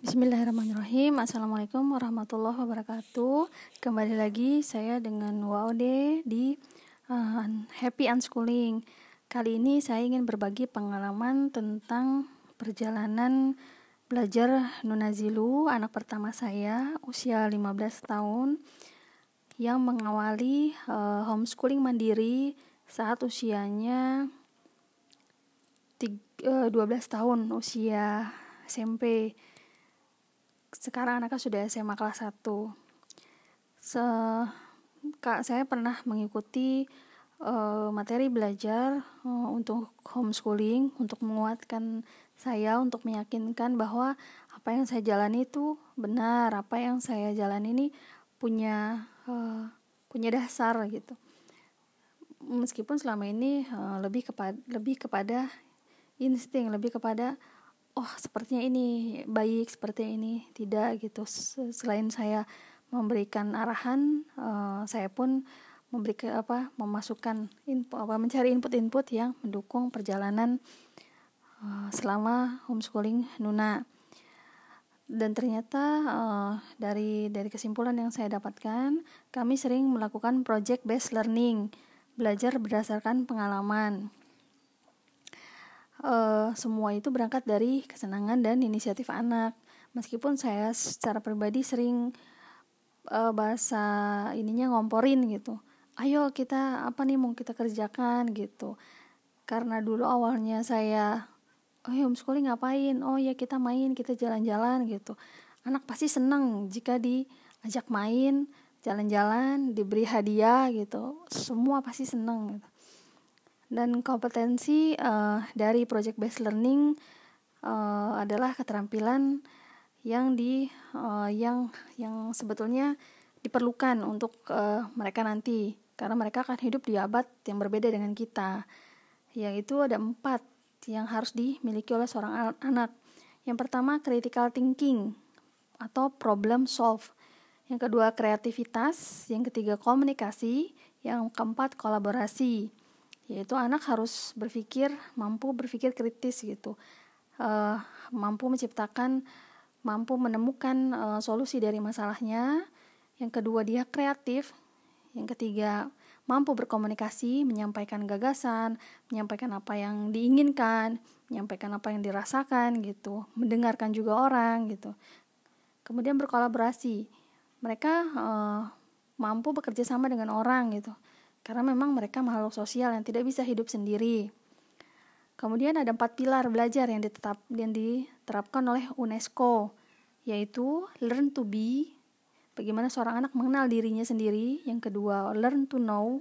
Bismillahirrahmanirrahim. Assalamualaikum warahmatullahi wabarakatuh. Kembali lagi saya dengan Waude di uh, Happy Unschooling. Kali ini saya ingin berbagi pengalaman tentang perjalanan belajar Nunazilu Anak pertama saya usia 15 tahun Yang mengawali uh, homeschooling mandiri saat usianya 12 uh, tahun usia SMP sekarang anaknya sudah SMA kelas 1 Se kak saya pernah mengikuti uh, materi belajar uh, untuk homeschooling untuk menguatkan saya untuk meyakinkan bahwa apa yang saya jalani itu benar apa yang saya jalani ini punya uh, punya dasar gitu. Meskipun selama ini uh, lebih kepada lebih kepada insting lebih kepada oh sepertinya ini baik seperti ini tidak gitu. Selain saya memberikan arahan uh, saya pun memberikan apa memasukkan info apa mencari input-input yang mendukung perjalanan uh, selama homeschooling Nuna. Dan ternyata uh, dari dari kesimpulan yang saya dapatkan kami sering melakukan project based learning belajar berdasarkan pengalaman uh, semua itu berangkat dari kesenangan dan inisiatif anak. Meskipun saya secara pribadi sering uh, bahasa ininya ngomporin gitu. Ayo kita apa nih mau kita kerjakan gitu. Karena dulu awalnya saya oh ya homeschooling ngapain? Oh ya kita main, kita jalan-jalan gitu. Anak pasti senang jika diajak main, jalan-jalan, diberi hadiah gitu. Semua pasti senang gitu dan kompetensi uh, dari project based learning uh, adalah keterampilan yang di uh, yang yang sebetulnya diperlukan untuk uh, mereka nanti. Karena mereka akan hidup di abad yang berbeda dengan kita yaitu ada empat yang harus dimiliki oleh seorang anak. Yang pertama critical thinking atau problem solve. Yang kedua kreativitas. Yang ketiga komunikasi. Yang keempat kolaborasi yaitu anak harus berpikir mampu berpikir kritis gitu. Uh, mampu menciptakan mampu menemukan uh, solusi dari masalahnya. Yang kedua dia kreatif. Yang ketiga mampu berkomunikasi menyampaikan gagasan menyampaikan apa yang diinginkan menyampaikan apa yang dirasakan gitu mendengarkan juga orang gitu. Kemudian berkolaborasi. Mereka uh, mampu bekerja sama dengan orang gitu karena memang mereka makhluk sosial yang tidak bisa hidup sendiri. Kemudian ada empat pilar belajar yang, ditetap, yang diterapkan oleh UNESCO, yaitu learn to be, bagaimana seorang anak mengenal dirinya sendiri. Yang kedua, learn to know,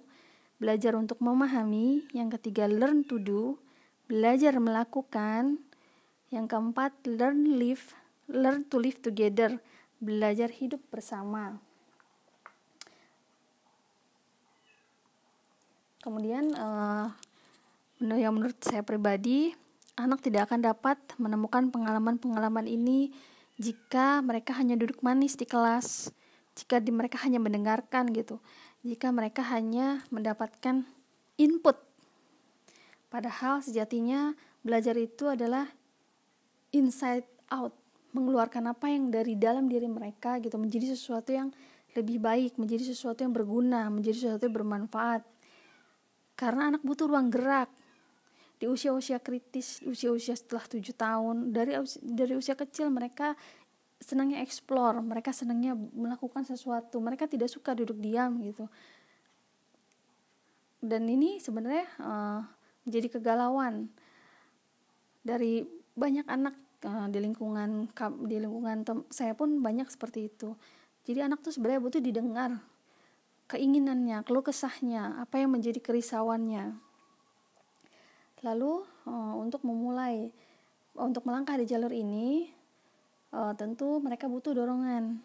belajar untuk memahami. Yang ketiga, learn to do, belajar melakukan. Yang keempat, learn live, learn to live together, belajar hidup bersama. Kemudian uh, yang menurut saya pribadi, anak tidak akan dapat menemukan pengalaman-pengalaman ini jika mereka hanya duduk manis di kelas, jika di, mereka hanya mendengarkan gitu, jika mereka hanya mendapatkan input. Padahal sejatinya belajar itu adalah inside out, mengeluarkan apa yang dari dalam diri mereka gitu, menjadi sesuatu yang lebih baik, menjadi sesuatu yang berguna, menjadi sesuatu yang bermanfaat karena anak butuh ruang gerak. Di usia-usia kritis usia-usia setelah tujuh tahun dari dari usia kecil mereka senangnya eksplor mereka senangnya melakukan sesuatu. Mereka tidak suka duduk diam gitu. Dan ini sebenarnya uh, menjadi kegalauan dari banyak anak uh, di lingkungan di lingkungan saya pun banyak seperti itu. Jadi anak tuh sebenarnya butuh didengar keinginannya, keluh kesahnya, apa yang menjadi kerisauannya. Lalu uh, untuk memulai untuk melangkah di jalur ini uh, tentu mereka butuh dorongan.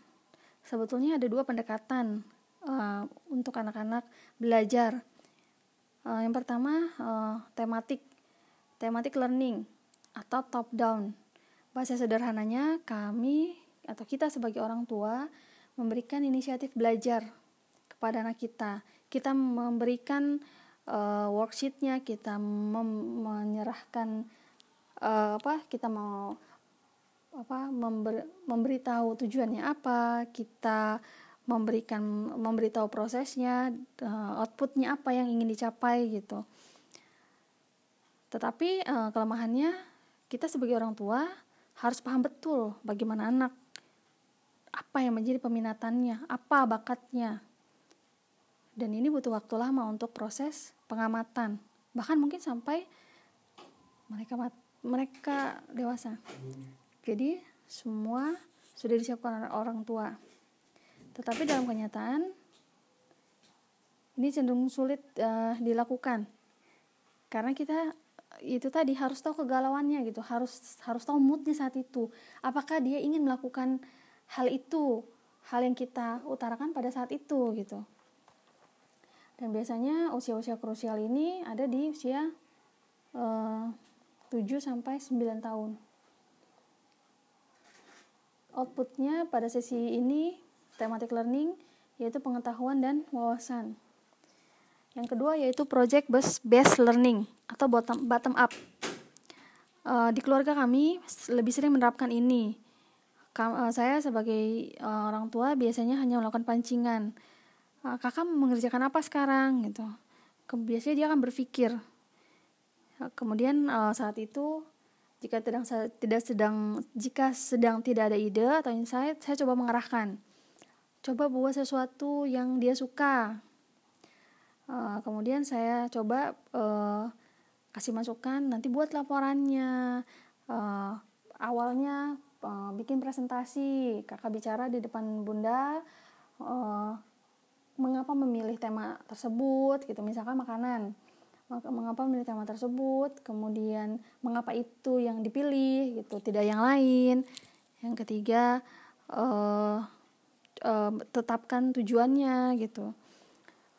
Sebetulnya ada dua pendekatan uh, untuk anak-anak belajar. Yang pertama tematik, tematik learning atau top down. Bahasa sederhananya kami atau kita sebagai orang tua memberikan inisiatif belajar kepada anak kita. Kita memberikan uh, worksheetnya, kita menyerahkan uh, apa? Kita mau apa member, memberitahu tujuannya apa kita memberikan memberitahu prosesnya uh, outputnya apa yang ingin dicapai gitu tetapi uh, kelemahannya kita sebagai orang tua harus paham betul bagaimana anak apa yang menjadi peminatannya apa bakatnya dan ini butuh waktu lama untuk proses pengamatan bahkan mungkin sampai mereka mereka dewasa jadi semua sudah disiapkan orang tua. Tetapi dalam kenyataan ini cenderung sulit uh, dilakukan. Karena kita itu tadi harus tahu kegalauannya gitu, harus harus tahu moodnya saat itu. Apakah dia ingin melakukan hal itu, hal yang kita utarakan pada saat itu gitu. Dan biasanya usia-usia krusial ini ada di usia uh, 7 sampai 9 tahun outputnya pada sesi ini thematic learning yaitu pengetahuan dan wawasan. Yang kedua yaitu project based learning atau bottom bottom up. Uh, di keluarga kami lebih sering menerapkan ini. Kam, uh, saya sebagai uh, orang tua biasanya hanya melakukan pancingan. Uh, kakak mengerjakan apa sekarang gitu. Biasanya dia akan berpikir. Uh, kemudian uh, saat itu jika tidak tidak sedang jika sedang tidak ada ide atau insight, saya coba mengarahkan. Coba buat sesuatu yang dia suka. Kemudian saya coba kasih masukan, nanti buat laporannya. Awalnya bikin presentasi, kakak bicara di depan bunda. Mengapa memilih tema tersebut gitu. Misalkan makanan. Mengapa memilih tema tersebut? Kemudian mengapa itu yang dipilih gitu. Tidak yang lain. Yang ketiga uh, uh, tetapkan tujuannya gitu.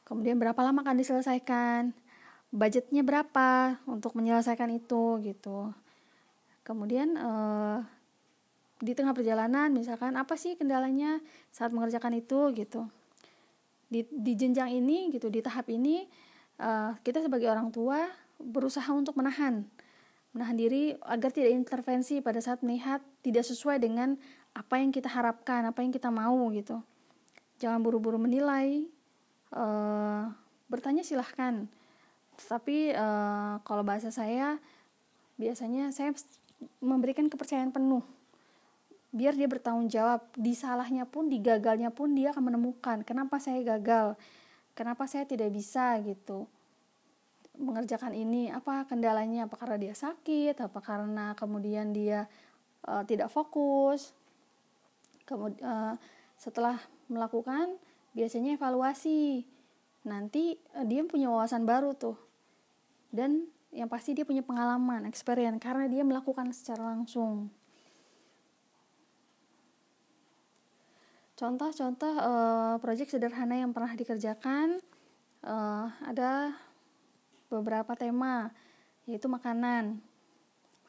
Kemudian berapa lama akan diselesaikan? Budgetnya berapa untuk menyelesaikan itu gitu. Kemudian uh, di tengah perjalanan misalkan apa sih kendalanya saat mengerjakan itu gitu di, di jenjang ini gitu di tahap ini uh, kita sebagai orang tua berusaha untuk menahan menahan diri agar tidak intervensi pada saat melihat tidak sesuai dengan apa yang kita harapkan apa yang kita mau gitu. Jangan buru-buru menilai uh, bertanya silahkan. Tapi uh, kalau bahasa saya biasanya saya memberikan kepercayaan penuh biar dia bertanggung jawab. Di salahnya pun di gagalnya pun dia akan menemukan kenapa saya gagal? Kenapa saya tidak bisa gitu. Mengerjakan ini apa kendalanya? Apa karena dia sakit? Apa karena kemudian dia uh, tidak fokus? Kemudian uh, setelah melakukan biasanya evaluasi. Nanti uh, dia punya wawasan baru tuh. Dan yang pasti dia punya pengalaman experience karena dia melakukan secara langsung Contoh-contoh uh, proyek sederhana yang pernah dikerjakan uh, ada beberapa tema yaitu makanan,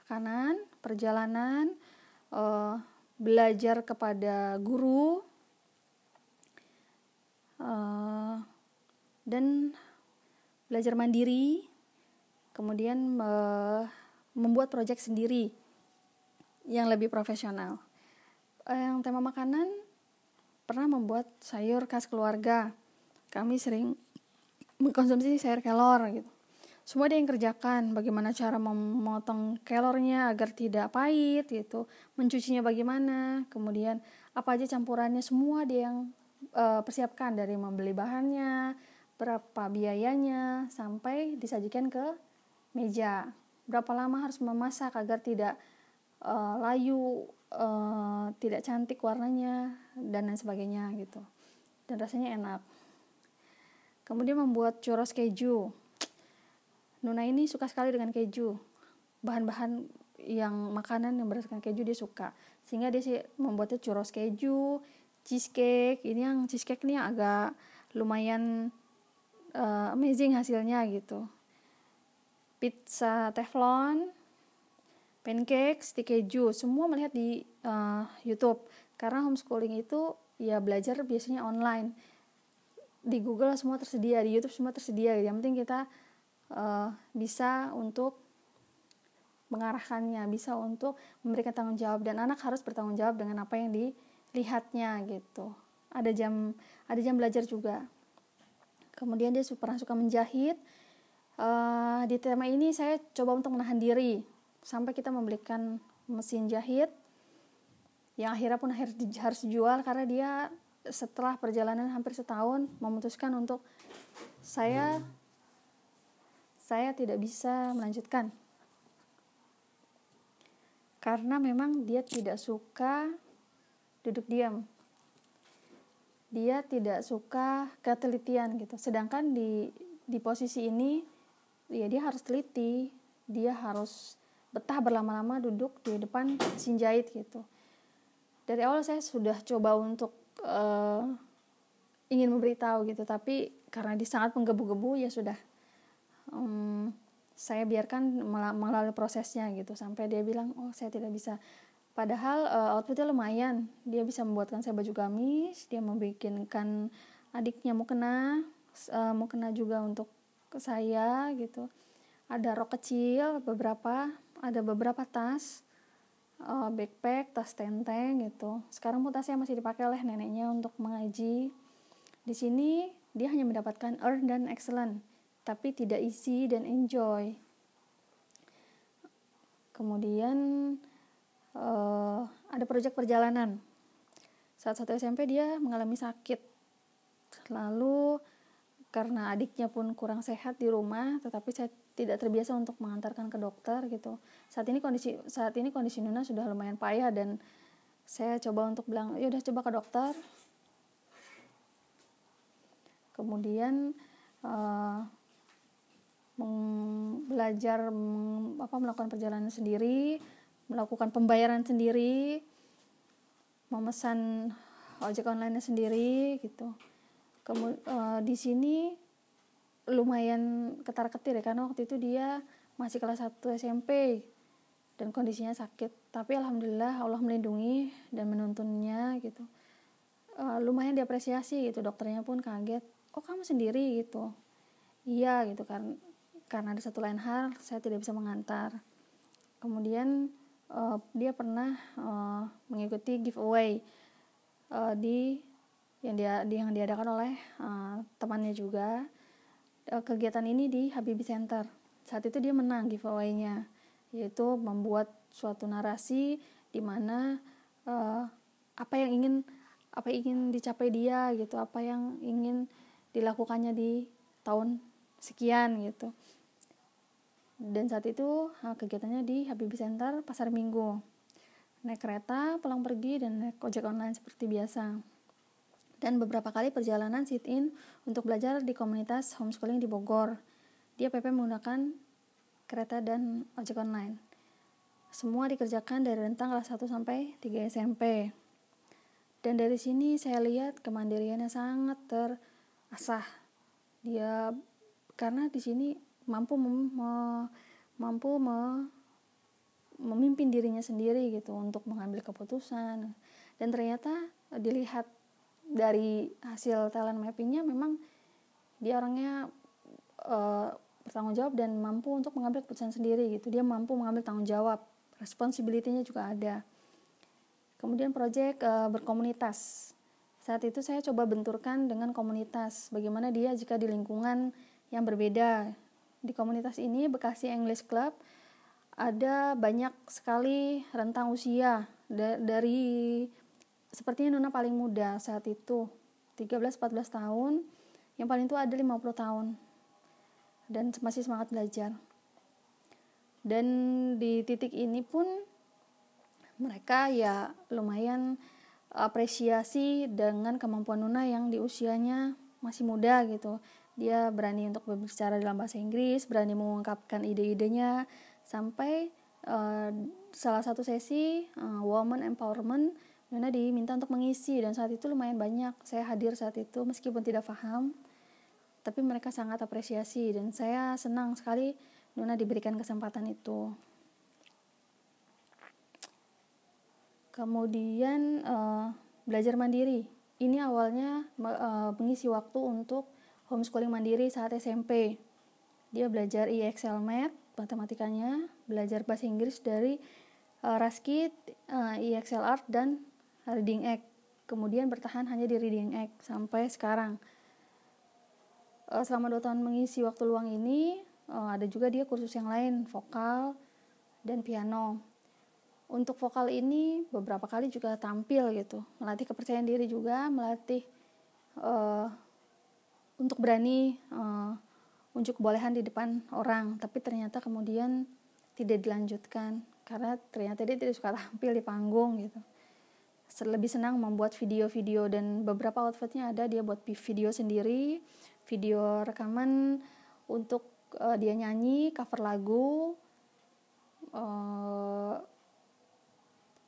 makanan, perjalanan, uh, belajar kepada guru, uh, dan belajar mandiri, kemudian uh, membuat proyek sendiri yang lebih profesional. Uh, yang tema makanan pernah membuat sayur khas keluarga. Kami sering mengkonsumsi sayur kelor gitu. Semua dia yang kerjakan, bagaimana cara memotong kelornya agar tidak pahit gitu, mencucinya bagaimana, kemudian apa aja campurannya semua dia yang uh, persiapkan dari membeli bahannya, berapa biayanya sampai disajikan ke meja. Berapa lama harus memasak agar tidak uh, layu uh, tidak cantik warnanya dan lain sebagainya gitu. Dan rasanya enak. Kemudian membuat churros keju. Nuna ini suka sekali dengan keju. Bahan-bahan yang makanan yang berdasarkan keju dia suka. Sehingga dia sih membuatnya churros keju cheesecake. Ini yang cheesecake ini agak lumayan uh, amazing hasilnya gitu. Pizza teflon pancake, stick keju, semua melihat di uh, YouTube. Karena homeschooling itu ya belajar biasanya online. Di Google semua tersedia, di YouTube semua tersedia. Yang penting kita uh, bisa untuk mengarahkannya bisa untuk memberikan tanggung jawab dan anak harus bertanggung jawab dengan apa yang dilihatnya gitu ada jam ada jam belajar juga kemudian dia pernah suka menjahit uh, di tema ini saya coba untuk menahan diri sampai kita membelikan mesin jahit yang akhirnya pun akhir harus dijual karena dia setelah perjalanan hampir setahun memutuskan untuk saya saya tidak bisa melanjutkan. Karena memang dia tidak suka duduk diam. Dia tidak suka ketelitian gitu. Sedangkan di di posisi ini ya dia harus teliti. Dia harus betah berlama-lama duduk di depan mesin jahit gitu. Dari awal saya sudah coba untuk uh, ingin memberitahu gitu tapi karena dia sangat menggebu-gebu ya sudah um, saya biarkan melalui prosesnya gitu sampai dia bilang oh saya tidak bisa. Padahal uh, outputnya lumayan. Dia bisa membuatkan saya baju gamis dia membikinkan adiknya mau kena uh, mau kena juga untuk saya gitu. Ada rok kecil beberapa ada beberapa tas uh, backpack tas tenteng gitu sekarang pun tasnya masih dipakai oleh neneknya untuk mengaji di sini dia hanya mendapatkan earn dan excellent tapi tidak isi dan enjoy. Kemudian uh, ada proyek perjalanan. Saat satu SMP dia mengalami sakit. Lalu karena adiknya pun kurang sehat di rumah, tetapi saya tidak terbiasa untuk mengantarkan ke dokter gitu. Saat ini kondisi saat ini kondisi Nuna sudah lumayan payah dan saya coba untuk bilang, ya udah coba ke dokter. Kemudian uh, belajar apa melakukan perjalanan sendiri, melakukan pembayaran sendiri, memesan ojek online sendiri gitu. Kemudian uh, di sini lumayan ketar-ketir ya karena waktu itu dia masih kelas 1 SMP dan kondisinya sakit. Tapi alhamdulillah Allah melindungi dan menuntunnya gitu. Uh, lumayan diapresiasi gitu dokternya pun kaget. Oh kamu sendiri gitu. Iya gitu kan karena ada satu lain hal saya tidak bisa mengantar kemudian uh, dia pernah uh, mengikuti giveaway uh, di yang dia yang diadakan oleh uh, temannya juga kegiatan ini di Habibie Center. Saat itu dia menang giveaway-nya yaitu membuat suatu narasi di mana uh, apa yang ingin apa yang ingin dicapai dia gitu apa yang ingin dilakukannya di tahun sekian gitu. Dan saat itu kegiatannya di Habibie Center Pasar Minggu. Naik kereta pulang pergi dan naik ojek online seperti biasa dan beberapa kali perjalanan sit in untuk belajar di komunitas homeschooling di Bogor. Dia PP menggunakan kereta dan ojek online. Semua dikerjakan dari rentang kelas 1 sampai 3 SMP dan dari sini saya lihat kemandiriannya sangat terasah. Dia karena di sini mampu mem, me, mampu me, memimpin dirinya sendiri gitu untuk mengambil keputusan. Dan ternyata dilihat dari hasil talent mappingnya memang dia orangnya uh, bertanggung jawab dan mampu untuk mengambil keputusan sendiri gitu. Dia mampu mengambil tanggung jawab responsibility-nya juga ada. Kemudian proyek uh, berkomunitas. Saat itu saya coba benturkan dengan komunitas. Bagaimana dia jika di lingkungan yang berbeda. Di komunitas ini Bekasi English Club ada banyak sekali rentang usia da dari sepertinya Nuna paling muda saat itu. 13-14 tahun. Yang paling tua ada 50 tahun. Dan masih semangat belajar. Dan di titik ini pun mereka ya lumayan apresiasi dengan kemampuan Nuna yang di usianya masih muda gitu. Dia berani untuk berbicara dalam bahasa Inggris berani mengungkapkan ide-idenya sampai uh, salah satu sesi uh, woman empowerment Nona diminta untuk mengisi dan saat itu lumayan banyak. Saya hadir saat itu meskipun tidak paham tapi mereka sangat apresiasi dan saya senang sekali Nona diberikan kesempatan itu. Kemudian uh, belajar mandiri. Ini awalnya uh, mengisi waktu untuk homeschooling mandiri saat SMP. Dia belajar EXL Math, matematikanya, belajar bahasa Inggris dari uh, Raskit, uh, EXL Art dan Reading Egg. Kemudian bertahan hanya di Reading Egg sampai sekarang. Uh, selama dua tahun mengisi waktu luang ini, uh, ada juga dia kursus yang lain, vokal dan piano. Untuk vokal ini beberapa kali juga tampil gitu, melatih kepercayaan diri juga, melatih uh, untuk berani uh, unjuk kebolehan di depan orang, tapi ternyata kemudian tidak dilanjutkan karena ternyata dia tidak suka tampil di panggung gitu lebih senang membuat video-video dan beberapa outfitnya ada. Dia buat video sendiri video rekaman untuk uh, dia nyanyi cover lagu uh,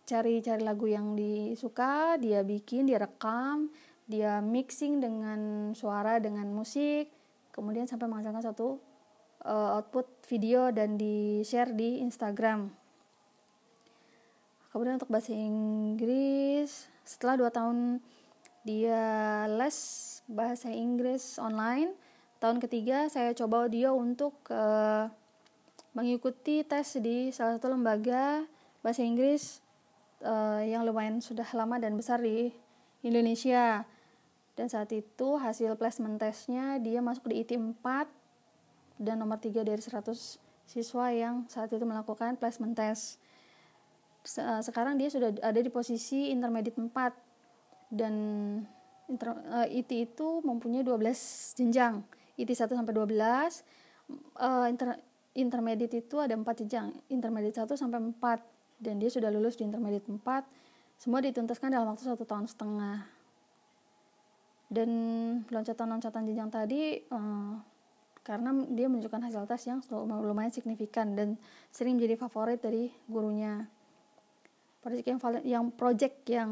cari-cari lagu yang disuka dia bikin dia rekam dia mixing dengan suara dengan musik kemudian sampai menghasilkan satu uh, output video dan di share di Instagram kemudian untuk bahasa Inggris setelah dua tahun dia les bahasa Inggris online tahun ketiga saya coba dia untuk uh, mengikuti tes di salah satu lembaga bahasa Inggris uh, yang lumayan sudah lama dan besar di Indonesia. Dan saat itu hasil placement testnya dia masuk di IT 4 dan nomor 3 dari 100 siswa yang saat itu melakukan placement test Eh, sekarang dia sudah ada di posisi intermediate 4 dan inter, uh, IT itu mempunyai 12 jenjang. IT 1 sampai 12 uh, inter, intermediate itu ada 4 jenjang. Intermediate 1 sampai 4 dan dia sudah lulus di intermediate 4 semua dituntaskan dalam waktu satu tahun setengah. Dan loncatan-loncatan jenjang tadi uh, karena dia menunjukkan hasil tes yang lumayan signifikan dan sering menjadi favorit dari gurunya project yang yang project yang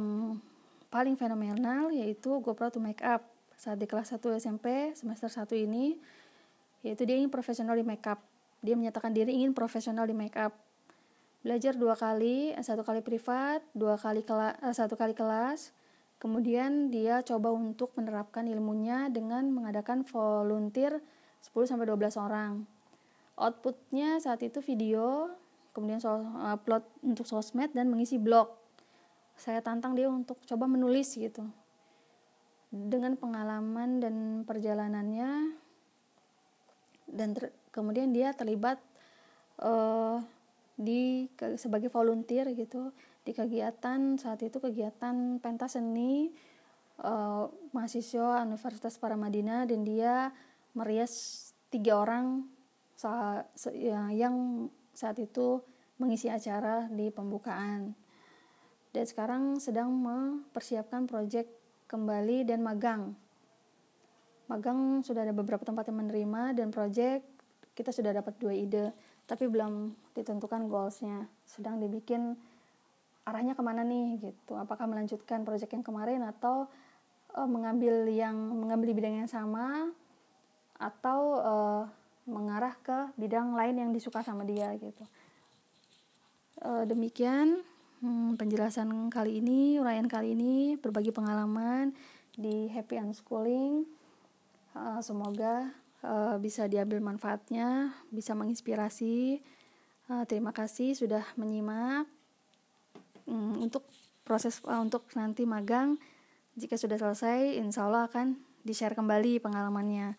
paling fenomenal yaitu GoPro to Make Up. Saat di kelas 1 SMP semester 1 ini yaitu dia ingin profesional di makeup dia menyatakan diri ingin profesional di makeup belajar dua kali satu kali privat dua kali kelas eh, satu kali kelas. Kemudian dia coba untuk menerapkan ilmunya dengan mengadakan volunteer 10 sampai 12 orang. Outputnya saat itu video kemudian soal upload untuk sosmed dan mengisi blog. Saya tantang dia untuk coba menulis gitu. Dengan pengalaman dan perjalanannya dan ter, kemudian dia terlibat uh, di sebagai volunteer gitu di kegiatan saat itu kegiatan pentas seni uh, mahasiswa Universitas Paramadina dan dia merias tiga orang yang saat itu mengisi acara di pembukaan. Dan sekarang sedang mempersiapkan proyek kembali dan magang. Magang sudah ada beberapa tempat yang menerima dan proyek kita sudah dapat dua ide, tapi belum ditentukan goalsnya. Sedang dibikin arahnya ke mana nih gitu. Apakah melanjutkan proyek yang kemarin atau uh, mengambil yang mengambil bidang yang sama atau uh, mengarah ke bidang lain yang disuka sama dia gitu. E, demikian hmm, penjelasan kali ini uraian kali ini berbagi pengalaman di happy unschooling. E, semoga e, bisa diambil manfaatnya bisa menginspirasi. E, terima kasih sudah menyimak. Hmm, untuk proses uh, untuk nanti magang jika sudah selesai insya Allah akan di share kembali pengalamannya